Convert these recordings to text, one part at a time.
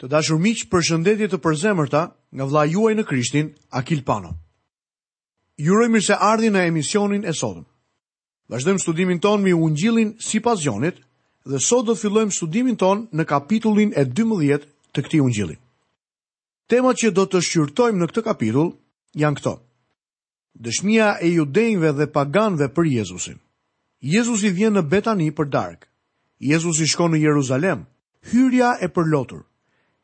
Të dashur miq, përshëndetje të përzemërta nga vëllai juaj në Krishtin, Akil Pano. Ju uroj mirëseardhje në emisionin e sotëm. Vazhdojmë studimin tonë mbi Ungjillin sipas Gjonit dhe sot do të fillojmë studimin tonë në kapitullin e 12 të këtij Ungjilli. Temat që do të shqyrtojmë në këtë kapitull janë këto: Dëshmia e Judenjve dhe Paganëve për Jezusin. Jezusi vjen në Betani për darkë. Jezusi shkon në Jeruzalem. Hyrja e përlotur.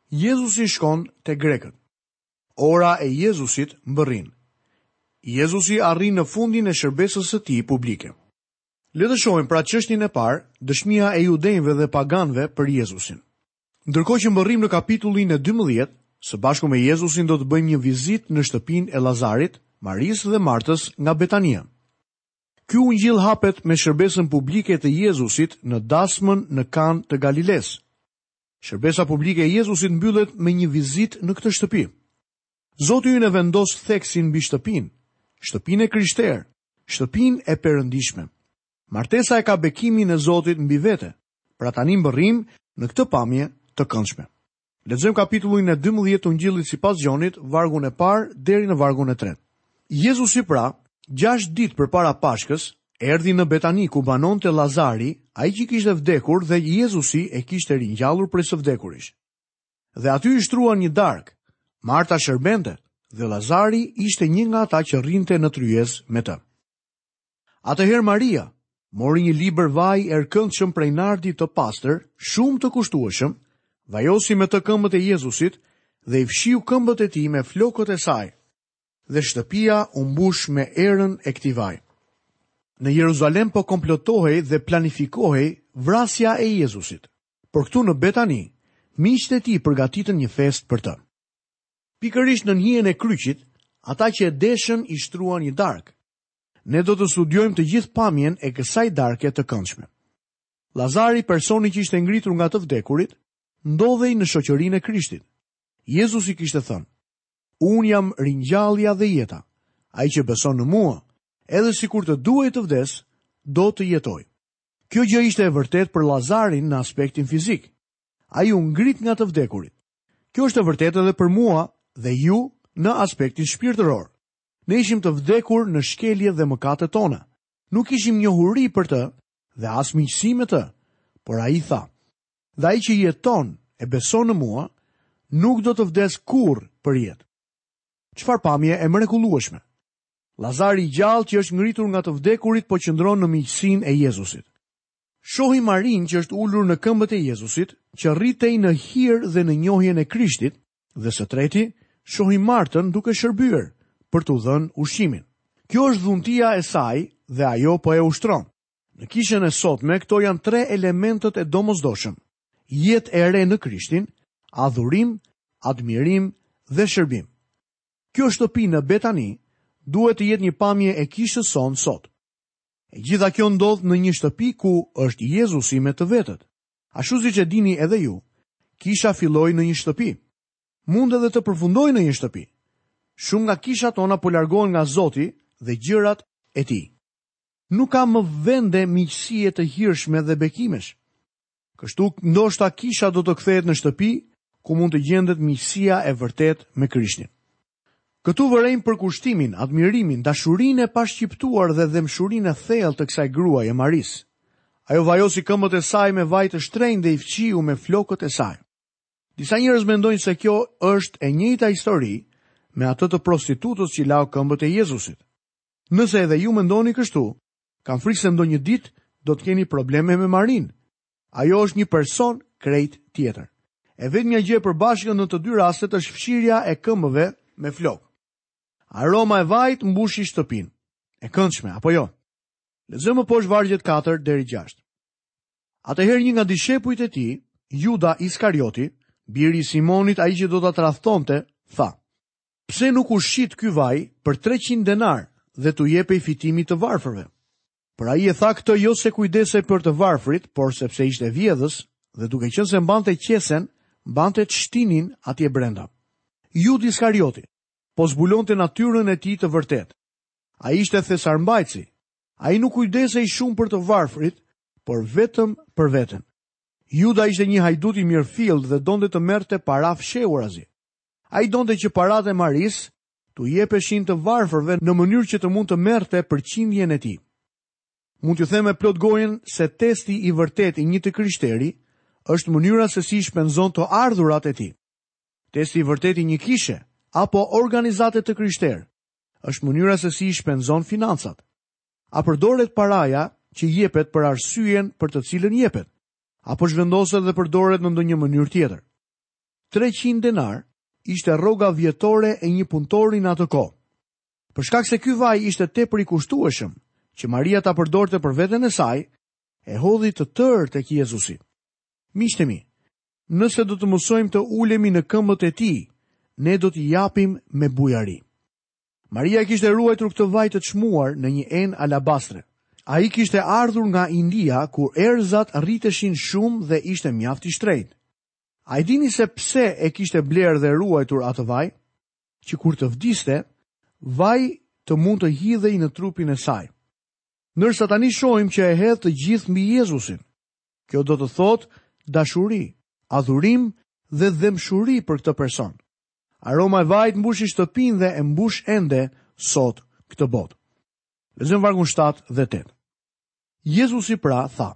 Jezusi shkon te Grekët. Ora e Jezusit mbërrin. Jezusi arrin në fundin e shërbesës së tij publike. Le të shohim pra çështjen e parë, Dëshmia e Judenjve dhe Paganëve për Jezusin. Ndërkohë që mbërrijmë në kapitullin e dymbëdhjetë, së bashku me Jezusin do të bëjmë një vizitë në shtëpinë e Lazarit, Marisë dhe Martës nga Betania. Ky ungjill hapet me shërbesën publike të Jezusit në dasmën në Kanë të Galilesë. Shërbesa publike e Jezusit mbyllet me një vizitë në këtë shtëpi. Zoti ynë e vendos theksin mbi shtëpinë, shtëpinë e krishterë, shtëpinë e perëndishme. Martesa e ka bekimin e Zotit mbi vete, pra tani mbërrijmë në këtë pamje të këndshme. Lexojmë kapitullin e 12 të Ungjillit sipas Gjonit, vargun e parë deri në vargun e tretë. Jezusi pra, gjashtë ditë përpara Pashkës, erdhi në Betani ku banonte Lazari, ai që kishte vdekur dhe Jezusi e kishte ringjallur prej së vdekurish. Dhe aty i shtruan një darkë. Marta shërbente dhe Lazari ishte një nga ata që rrinin në tryezë me të. Atëherë Maria mori një libër vaj erëkëndshëm prej nardi të pastër, shumë të kushtueshëm, vajosi me të këmbët e Jezusit dhe i fshiu këmbët e tij me flokët e saj, dhe shtëpia u mbush me erën e këtij vaji. Në Jeruzalem po komplotohej dhe planifikohej vrasja e Jezusit, por këtu në Betani, miqtë e tij përgatitën një festë për të. Pikërisht nën hijen e kryqit, ata që e deshën i shtruan një darkë. Ne do të studiojmë të gjithë pamjen e kësaj darke të këndshme. Lazari, personi që ishte ngritur nga të vdekurit, ndodhej në shoqërinë e Krishtit. Jezusi kishte thënë, Unë jam ringjallja dhe jeta. Ai që beson në mua, edhe sikur të duhej të vdesë, do të jetojë. Kjo gjë ishte e vërtetë për Lazarin në aspektin fizik. Ai u ngrit nga të vdekurit. Kjo është e vërtetë edhe për mua dhe ju në aspektin shpirtëror. Ne ishim të vdekur në shkelje dhe mëkatet tona. Nuk kishim njohuri për të dhe as miqësi me të. Por ai tha, Dhe ai që jeton e beson në mua, nuk do të vdesë kurrë përjetë. Çfarë pamje e mrekullueshme. Lazari i gjallë që është ngritur nga të vdekurit po qëndron në miqësinë e Jezusit. Shohim Marinë që është ulur në këmbët e Jezusit, që rritej në hir dhe në njohjen e Krishtit, dhe së treti, shohim Martën duke shërbyer për t'u dhënë ushqimin. Kjo është dhuntia e saj dhe ajo po e ushtron. Në kishën e sotme këto janë tre elementët e domosdoshëm: jetë e re në Krishtin, adhurim, admirim dhe shërbim. Kjo shtëpi në Betani duhet të jetë një pamje e kishës sonë sot. E gjitha kjo ndodh në një shtëpi ku është Jezusi me të vetët. Ashtu siç e dini edhe ju, kisha filloi në një shtëpi. Mund edhe të përfundojë në një shtëpi. Shumë nga kishat tona po largohen nga Zoti dhe gjërat e tij. Nuk ka më vende miqësie të hirshme dhe bekimesh. Kështu, ndoshta kisha do të kthehet në shtëpi, ku mund të gjendet miqësia e vërtetë me Krishtin. Këtu vërejmë përkushtimin, admirimin, dashurinë e pashqiptuar dhe dhemshurinë e thellë të kësaj gruaje, Marisë. Ajo vajosi këmbët e saj me vaj të shtrenjtë dhe i fshiu me flokët e saj. Disa njerëz mendojnë se kjo është e njëjta histori me atë të prostitutës që lau këmbët e Jezusit. Nëse edhe ju mendoni kështu, Kam frikë se ndonjë ditë do të keni probleme me Marinë. Ajo është një person krejt tjetër. E vetmja gjë e përbashkët në të dy rastet është fshirja e këmbëve me flokë. Aroma e vajit mbushi shtëpinë. E këndshme, apo jo? Lexojmë poshtë vargjet 4 deri 6. Atëherë një nga dishepujt e tij, Juda Iskarioti, biri i Simonit, ai që do ta tradhtonte, tha: Pse nuk u shit ky vaj për treqind denarë dhe t'u jepej fitimi të varfërve? Por ai e tha këtë jo se kujdesej për të varfrit, por sepse ishte vjedhës dhe duke qenë se mbante qesen, mbante ç'shtinin atje brenda. Judë Iskarioti po zbulonte natyrën e tij të vërtetë. Ai ishte thesarmbajtësi. Ai nuk kujdesej shumë për të varfrit, por vetëm për veten. Juda ishte një hajdut i mirëfilltë dhe donte të merrte para fshehurazi. Ai donte që paratë e Marisë t'u jepeshin të varfërve në mënyrë që të mund të merrte përqindjen e tij. Mund t'ju them me plot gojën se testi i vërtetë i një të krishteri është mënyra se si i shpenzon të ardhurat e tij. Testi i vërtetë i një kishe apo organizate të krishterë është mënyra se si i shpenzon financat. A përdoret paraja që jepet për arsyen për të cilën jepet, apo zhvendoset dhe përdoret në ndonjë mënyrë tjetër. Treqind denar ishte rroga vjetore e një punëtori në atë kohë. Për shkak se ky vaj ishte tepër i kushtueshëm, që Maria ta përdorte për veten e saj, e hodhi të tërë tek Jezusi. Miqtë mi, nëse do të mësojmë të ulemi në këmbët e tij, ne do t'i japim me bujari. Maria e kishte ruajtur këtë vaj të çmuar në një enë alabastre. Ai kishte ardhur nga India, ku erëzat rriteshin shumë dhe ishte mjaft i shtrenjtë. A e dini se pse e kishte blerë dhe ruajtur atë vaj? Që kur të vdiste, vaji të mund të hidhej në trupin e saj. Ndërsa tani shohim që e hedh të gjithë mbi Jezusin. Kjo do të thotë dashuri, adhurim dhe dhembshuri për këtë person. Aroma e vajit mbushi shtëpinë dhe e mbush ende sot këtë botë. Lexojmë vargun 7 dhe 8. Jezusi pra tha,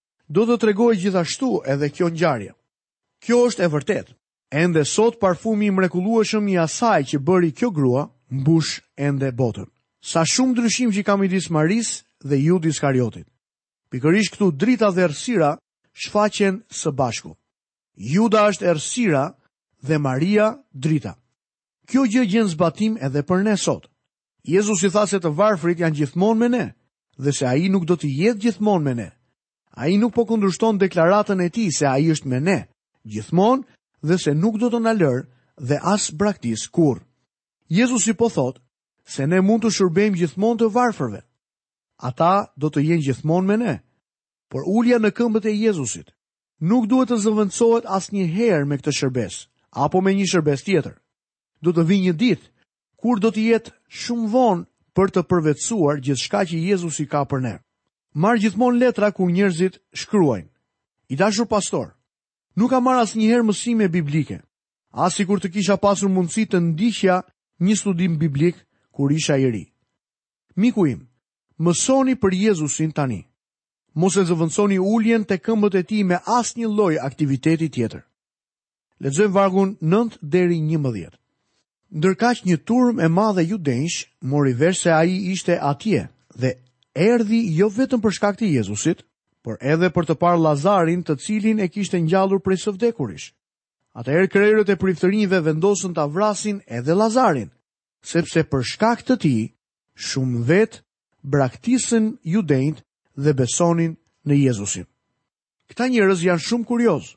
Do të tregohej gjithashtu edhe kjo ngjarje. Kjo është e vërtetë. Ende sot parfumi i mrekullueshëm i asaj që bëri kjo grua mbush ende botën. Sa shumë ndryshim që ka midis Marisë dhe Judë Iskariotit. Pikërisht këtu drita dhe errësira shfaqen së bashku. Juda është errësira dhe Maria drita. Kjo gjë gjen zbatim edhe për ne sot. Jezusi tha se të varfrit janë gjithmonë me ne dhe se ai nuk do të jetë gjithmonë me ne. Ai nuk po kundërshton deklaratën e tij se ai është me ne gjithmonë dhe se nuk do të na lërë dhe as braktisë kurrë. Jezusi po thotë se ne mund t'u shërbejmë gjithmonë të varfërve. Ata do të jenë gjithmonë me ne. Por ulja në këmbët e Jezusit nuk duhet të zëvendësohet asnjëherë me këtë shërbesë apo me një shërbesë tjetër. Do të vijë një ditë Kur do të jetë shumë vonë për të përvetësuar gjithçka që Jezusi ka për ne? Marr gjithmonë letra ku njerëzit shkruajnë. I dashur pastor, nuk kam marrë asnjëherë mësime biblike, ah sikur të kisha pasur mundësi të ndiqja një studim biblik kur isha i ri. Miku im, mësoni për Jezusin tani. Mos e zëvendësoni uljen te këmbët e tij me asnjë lloj aktiviteti tjetër. Lexojmë vargun 9 deri 11. Ndërkaq një turmë e madhe judenjsh mori vesh se ai ishte atje dhe erdhi jo vetëm për shkak të Jezusit, por edhe për të parë Lazarin, të cilin e kishte ngjallur prej së vdekurish. Atëherë krerët e priftërinjve vendosën ta vrasin edhe Lazarin, sepse për shkak të tij shumë vetë braktisnin judenjtë dhe besonin në Jezusin. Këta njerëz janë shumë kuriozë.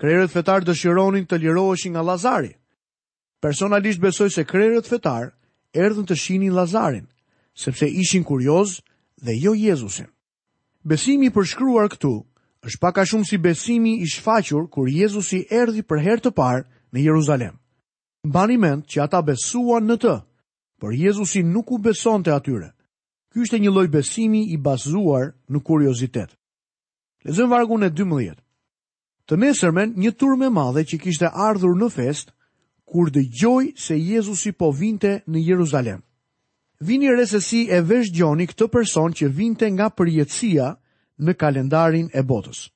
Krerët fetarë dëshironin të liroheshin nga Lazari. Personalisht besoj se krerët fetarë erdhën të shihnin Lazarin, sepse ishin kuriozë dhe jo Jezusin. Besimi i përshkruar këtu është pak a shumë si besimi i shfaqur kur Jezusi erdhi për herë të parë në Jeruzalem. Mbani mend që ata besuan në të, por Jezusi nuk u besonte atyre. Ky ishte një lloj besimi i bazuar në kuriozitet. Lexojmë vargun e 12. Të nesërmen, një turmë e madhe që kishte ardhur në festë, kur dëgjoi se Jezusi po vinte në Jeruzalem. Vini re se si e vesh Gjoni këtë person që vinte nga përjetësia në kalendarin e botës.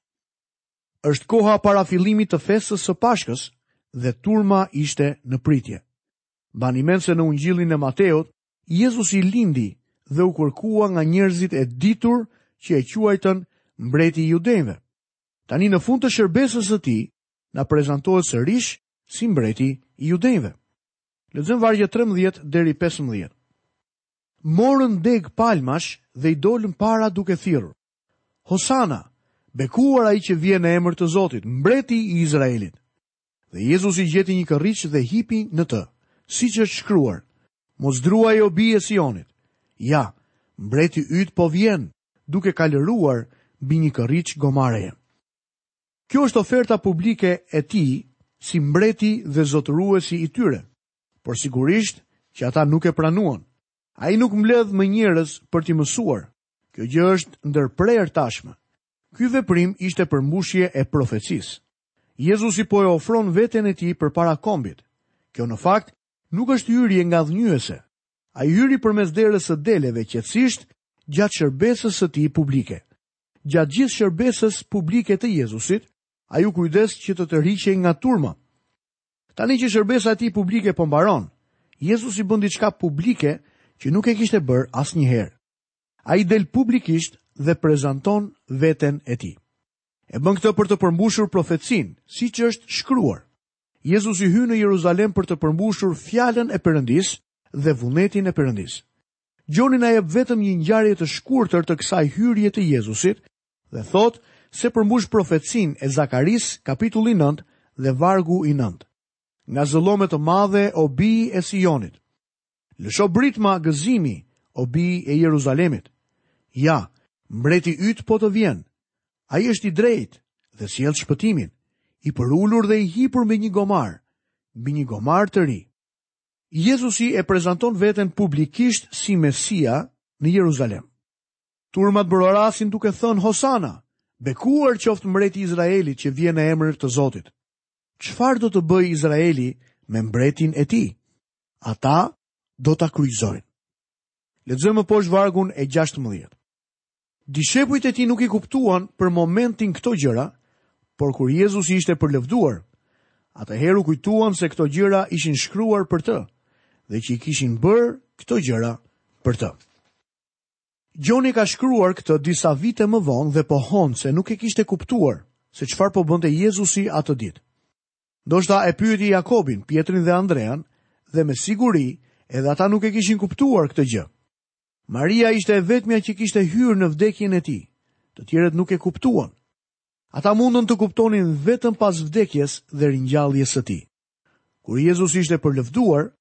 Është koha para fillimit të festës së Pashkës dhe turma ishte në pritje. Mbani mend se në Ungjillin e Mateut Jezusi lindi dhe u kërkua nga njerëzit e ditur që e quajtën mbreti i judenjve. Tani në fund të shërbesës së tij, na prezantohet sërish si mbreti i judenjve. Lexojmë vargjet 13 deri 15. Morën degë palmash dhe i dolën para duke thirrur. Hosana, bekuar ai që vjen në emër të Zotit, mbreti i Izraelit. Dhe Jezusi gjeti një kërriç dhe hipi në të, siç është shkruar, Mos druaj o bijë e Sionit. Ja, mbreti yt po vjen, duke kalëruar mbi një kërriç gomareje. Kjo është oferta publike e tij si mbreti dhe zotëruesi i tyre. Por sigurisht që ata nuk e pranuan. Ai nuk mbledh më njerëz për t'i mësuar. Kjo gjë është ndërprerë tashmë. Ky veprim ishte përmbushje e profecisë. Jezusi po e ofron veten e tij përpara kombit. Kjo në fakt nuk është hyrje ngadhënjyese. Ai hyri përmes derës së deleve qetësisht gjatë shërbesës së tij publike. Gjatë gjithë shërbesës publike të Jezusit, ai u kujdes që të tërhiqej nga turma. Tani që shërbesa e tij publike po mbaron, Jezusi bën diçka publike që nuk e kishte bërë asnjëherë. Ai del publikisht dhe prezanton veten e tij. E bën këtë për të përmbushur profecinë, siç është shkruar. Jezusi hyn në Jeruzalem për të përmbushur fjalën e Perëndisë dhe vullnetin e Perëndisë. Gjoni na jep vetëm një ngjarje të shkurtër të kësaj hyrje të Jezusit dhe thotë se përmbush profecinë e Zakarisë kapitulli 9 dhe vargu i 9. Ngazëllo me të madhe o bijë e Sionit. Lësho britma gëzimi, o bijë e Jeruzalemit. Ja, mbreti yt po të vjen. Ai është i drejtë dhe sjell shpëtimin, i përulur dhe i hipur mbi një gomar, mbi një gomar të ri. Jezusi e prezanton veten publikisht si Mesia në Jeruzalem. Turmat brohorasin duke thënë Hosana, bekuar qoftë mbreti i Izraelit që vjen në emër të Zotit. Çfarë do të bëjë Izraeli me mbretin e tij? ata do ta kryqëzojnë. Lexojmë më poshtë vargun e 16. Dishepujt e tij nuk i kuptuan për momentin këto gjëra, por kur Jezusi ishte përlëvduar, atëherë u kujtuan se këto gjëra ishin shkruar për të dhe që i kishin bërë këto gjëra për të. Gjoni ka shkruar këtë disa vite më vonë dhe pohon se nuk e kishte kuptuar se çfarë po bënte Jezusi atë ditë. Ndoshta e pyeti Jakobin, Pjetrin dhe Andrean, dhe me siguri edhe ata nuk e kishin kuptuar këtë gjë. Maria ishte e vetmja që kishte hyrë në vdekjen e tij. Të tjerët nuk e kuptuan. Ata mundën të kuptonin vetëm pas vdekjes dhe ringjalljes së tij. Kur Jezusi ishte përlëvduar,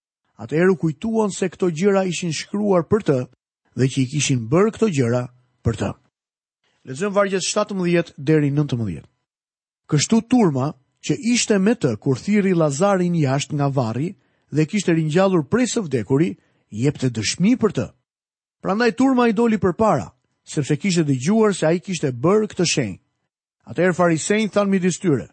atëherë u kujtuan se këto gjëra ishin shkruar për të dhe që i kishin bërë këto gjëra për të. Lexojmë vargjet 17 deri 19. Kështu turma, që ishte me të kur thirri Lazarin jashtë nga varri dhe e kishte ringjallur prej së vdekuri, jepte dëshmi për të. Prandaj turma i doli përpara, sepse kishte dëgjuar se ai kishte bërë këtë shenjë. Atëherë farisenjtë thanë midis tyre,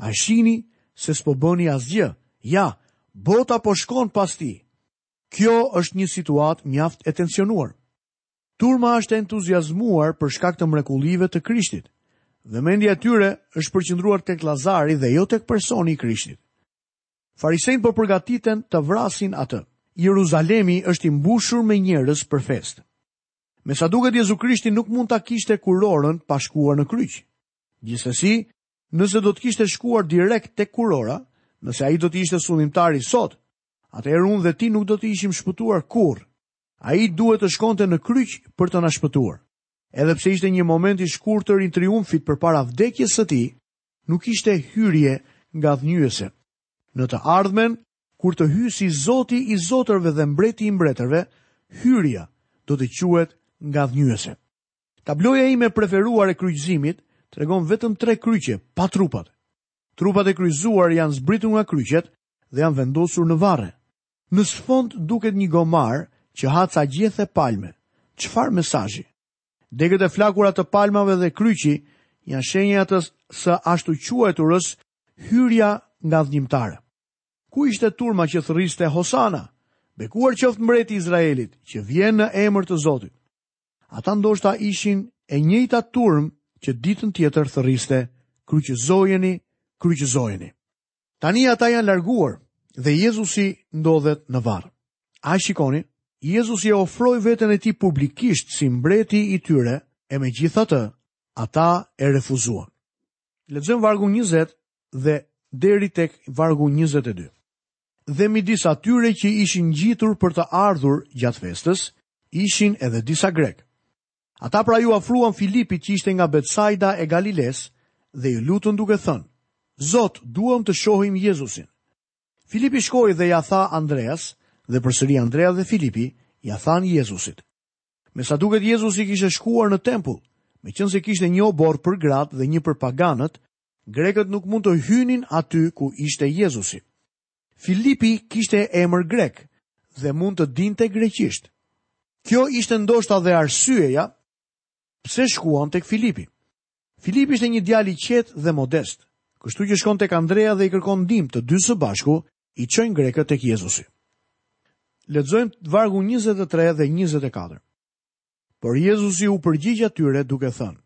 A shihni se s'po bëni asgjë? Ja, bota po shkon pas tij. Kjo është një situatë mjaft e tensionuar. Turma është e entuziazmuar për shkak të mrekullive të Krishtit, vëmendja e tyre është përqendruar tek Lazari dhe jo tek personi i Krishtit. Farisenjtë po përgatiten të vrasin atë. Jeruzalemi është i mbushur me njerëz për festë. Me sa duket Jezu Krishti nuk mund ta kishte kurorën pa shkuar në kryq. Gjithsesi, nëse do të kishte shkuar direkt tek kurora, nëse ai do të ishte sundimtari sot, atëherë unë dhe ti nuk do të ishim shpëtuar kurrë. Ai duhet të shkonte në kryq për të na shpëtuar. Edhe pse ishte një moment i shkurtër i triumfit përpara vdekjes së tij, nuk ishte hyrje ngadhnjyese. Në të ardhmen, kur të hyjë si Zoti i zotërve dhe Mbreti i mbretërve, hyrja do të quhet ngadhnjyese. Tabloja ime e preferuar e kryqëzimit tregon vetëm tre kryqe pa trupat. Trupat e kryqëzuar janë zbritur nga kryqet dhe janë vendosur në varre. Në sfond duket një gomar që ha ca gjethe palme. Çfarë mesazhi? Degët e flakura të palmave dhe kryqi janë shenja të së ashtuquajturës hyrja ngadhënjimtare. Ku ishte turma që thërriste Hosana? Bekuar qoftë mbreti i Izraelit, që vjen në emër të Zotit. Ata ndoshta ishin e njëjta turmë që ditën tjetër thërriste, kryqëzojeni, kryqëzojeni. Tani ata janë larguar dhe Jezusi ndodhet në varr. A e shikoni? Jezusi e ofroi veten e tij publikisht si mbreti i tyre, e megjithatë, ata e refuzuan. Lexojmë vargu 20 dhe deri tek vargu 22. Dhe midis atyre që ishin ngjitur për të adhuruar gjatë festës, ishin edhe disa grekë. Ata pra iu afruan Filipit që ishte nga Betsajda e Galilesë dhe iu lutën duke thënë, Zot, duam të shohim Jezusin. Filipi shkoi dhe ia tha Andreas dhe përsëri Andrea dhe Filipi ia thanë Jezusit. Me sa duket Jezusi kishte shkuar në tempull, meqenëse kishte një oborr për gratë dhe një për paganët, grekët nuk mund të hynin aty ku ishte Jezusi. Filipi kishte emër grek dhe mund të dinte greqisht. Kjo ishte ndoshta dhe arsyeja pse shkuan tek Filipi. Filipi ishte një djalë i qetë dhe modest, kështu që shkon tek Andrea dhe i kërkon ndihmë. Të dy së bashku i çojnë grekët tek Jezusi. Lexojmë vargu 23 dhe 24. Por Jezusi u përgjigj atyre duke thënë: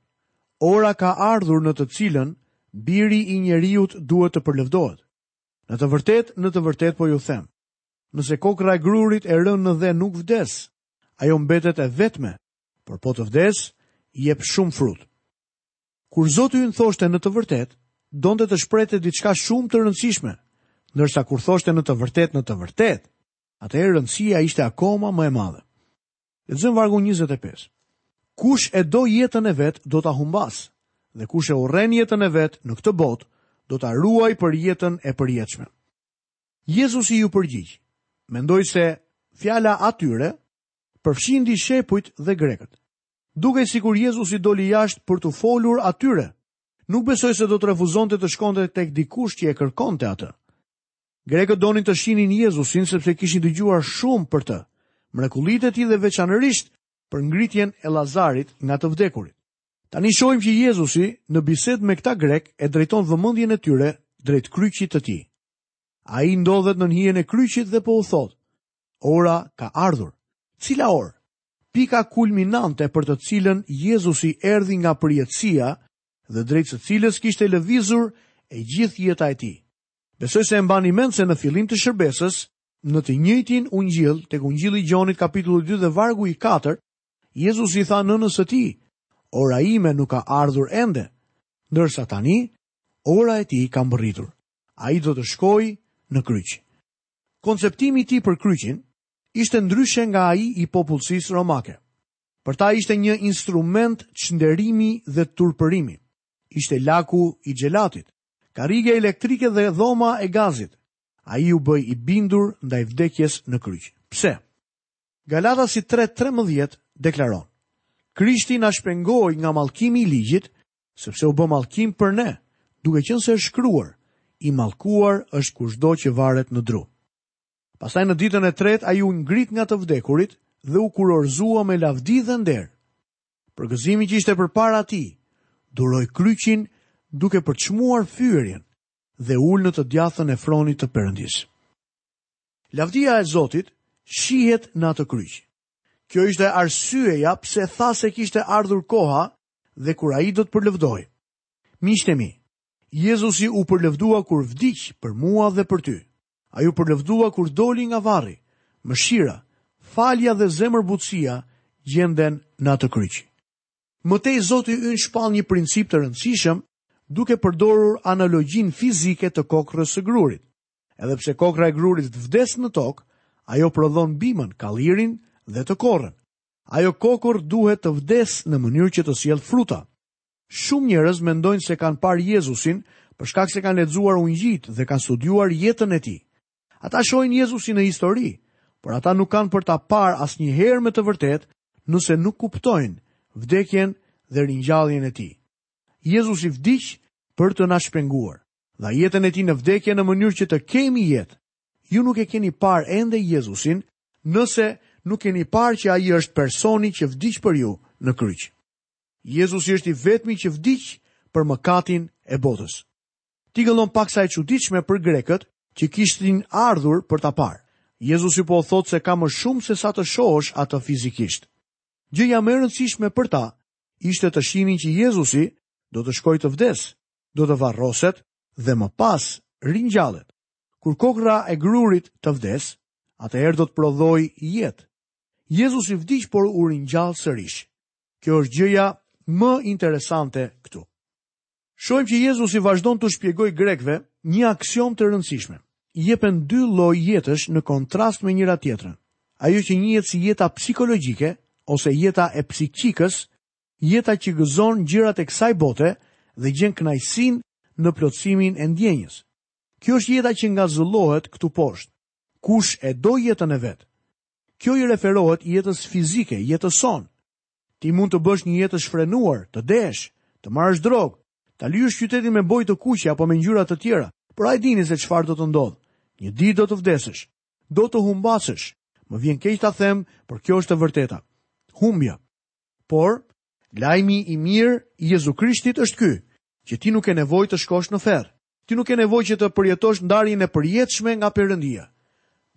Ora ka ardhur në të cilën biri i njeriut duhet të përlëvdohet. Në të vërtetë, në të vërtetë po ju them. Nëse kokrra e grurit e rënë në dhe nuk vdes, ajo mbetet e vetme, por po të vdes, jep shumë frut. Kur Zoti ynë thoshte në të vërtetë, donte të shprehte diçka shumë të rëndësishme, ndërsa kur thoshte në të vërtetë në të vërtetë, atëherë rëndësia ishte akoma më e madhe. Lexojmë vargun 25. Kush e do jetën e vet do ta humbasë, dhe kush e urren jetën e vet në këtë botë do ta ruajë për jetën e përjetshme. Jezusi iu përgjigj, Mendoj se fjala atyre përfshin dishepujt dhe grekët. Dukej sikur Jezusi doli jashtë për t'u folur atyre. Nuk besoj se do të refuzonte të shkonte tek dikush që e kërkonte atë. Grekët donin të shihnin Jezusin sepse kishin dëgjuar shumë për të, mrekullitë e tij dhe veçanërisht për ngritjen e Lazarit nga të vdekurit. Tani shohim që Jezusi në bisedë me këta grekë e drejton vëmendjen e tyre drejt kryqit të tij. Ai ndodhet nën hijen e kryqit dhe po u thotë: Ora ka ardhur. Cila orë? Pika kulminante për të cilën Jezusi erdhi nga përjetësia dhe drejt së cilës kishte lëvizur e gjithë jeta e tij. Besoj se e mbani mend se në fillim të shërbesës, në të njëjtin ungjil, tek ungjilli i Gjonit kapitulli 2 dhe vargu i 4, Jezusi i tha nënës së tij, Ora ime nuk ka ardhur ende, ndërsa tani ora e tij ka mbërritur. Ai do të shkojë në kryq. Konceptimi i tij për kryqin ishte ndryshe nga ai i popullsisë romake. Për ta ishte një instrument çnderimi dhe turpërimi. Ishte laku i xhelatit. Karriga elektrike dhe dhoma e gazit. Ai u bë i bindur ndaj vdekjes në kryq. Pse? Galatasit 3:13 deklaron: Krishti na shpengoi nga mallkimi i ligjit, sepse u bë mallkim për ne, duke qenë se është shkruar, i mallkuar është kushdo që varet në dru. Pastaj në ditën e tretë ai u ngrit nga të vdekurit dhe u kurorëzua me lavdi dhe nder. Për gëzimin që ishte përpara tij, duroi kryqin duke përçmuar fyerjen dhe u ul në të djathtën e fronit të Perëndisë. Lavdia e Zotit shihet në atë kryq. Kjo ishte arsyeja pse tha se kishte ardhur koha edhe kur ai do të përlëvdohej. Miqtë e mi, Jezusi u përlëvdua kur vdiq për mua dhe për ty. Ai u përlëvdua kur doli nga varri. Mëshira, falja dhe zemërbutësia gjenden në atë kryq. Më tej Zoti ynë shpall një princip të rëndësishëm duke përdorur analogjinë fizike të kokrrës së grurit. Edhe pse kokrra e grurit vdes në tokë, ajo prodhon bimën, kallirin dhe të korrën. Ajo kokërr duhet të vdesë në mënyrë që të sjellë fruta. Shumë njerëz mendojnë se kanë parë Jezusin për shkak se kanë lexuar Ungjijtë dhe kanë studiuar jetën e tij. Ata shohin Jezusin në histori, por ata nuk kanë për ta parë asnjëherë me të vërtetë nëse nuk kuptojnë vdekjen dhe ringjalljen e tij. Jezusi vdiq për të na shpenguar. Dha jetën e tij në vdekje në mënyrë që të kemi jetë. Ju nuk e keni parë ende Jezusin nëse nuk keni parë që ai është personi që vdiq për ju në kryq. Jezusi është i vetmi që vdiq për mëkatin e botës. Tingëllon paksa e çuditshme për grekët që kishin ardhur për ta parë. Jezusi po u thotë se ka më shumë sesa të shohësh atë fizikisht. Gjëja më e rëndësishme për ta ishte të shihnin që Jezusi do të shkojë të vdesë, do të varroset dhe më pas ringjallet. Kur kokrra e grurit të vdesë, atëherë do të prodhojë jetë. Jezusi vdiq por u ringjall sërish. Kjo është gjëja më interesante këtu. Shohim që Jezusi vazhdon t'u shpjegojë grekëve një aksiomë të rëndësishme. Jepen dy lloj jetësh në kontrast me njëra-tjetrën. Ajo që njihet si jeta psikologjike, ose jeta e psiqikës, jeta që gëzon gjërat e kësaj bote dhe gjen kënaqësinë në plotësimin e ndjenjës. Kjo është jeta që ngazëllohet këtu poshtë. Kush e do jetën e vet? Kjo i referohet jetës fizike, jetës sonë. Ti mund të bësh një jetë të shfrenuar, të dehesh, të marrësh drogë, ta lyesh qytetin me bojë të kuqe apo me ngjyra të tjera, por a e dini se çfarë do të ndodhë? Një ditë do të vdesësh. Do të humbasësh. Më vjen keq ta them, por kjo është e vërteta. Humbja. Por, lajmi i mirë i Jezu Krishtit është ky, që ti nuk ke nevojë të shkosh në ferr. Ti nuk ke nevojë që të përjetosh ndarjen e përjetshme nga Perëndia.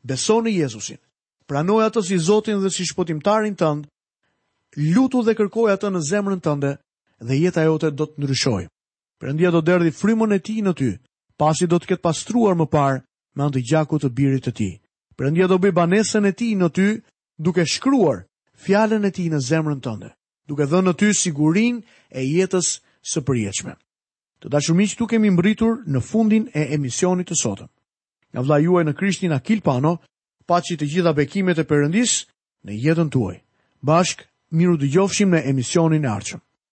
Beso në Jezusin. Pranoje Atë si Zotin dhe si Shpëtimtarin tënd, lutu dhe kërkoje Atë në zemrën tënde dhe jeta jote do të ndryshojë. Perëndia do derdhë frymën e Tij në ty, pasi do të ketë pastruar më parë me anë të gjakut të Birit të Tij. Perëndia do bëjë banesën e Tij në ty duke shkruar Fjalën e Tij në zemrën tënde, duke dhënë në ty sigurinë e jetës së përjetshme. Të dashur miq, këtu kemi mbërritur në fundin e emisionit të sotëm. Nga vëllai juaj në Krishtin Akil Pano, paçi të gjitha bekimet e Perëndisë në jetën tuaj. Bashkë mirudëgjofshim në emisionin e ardhshëm.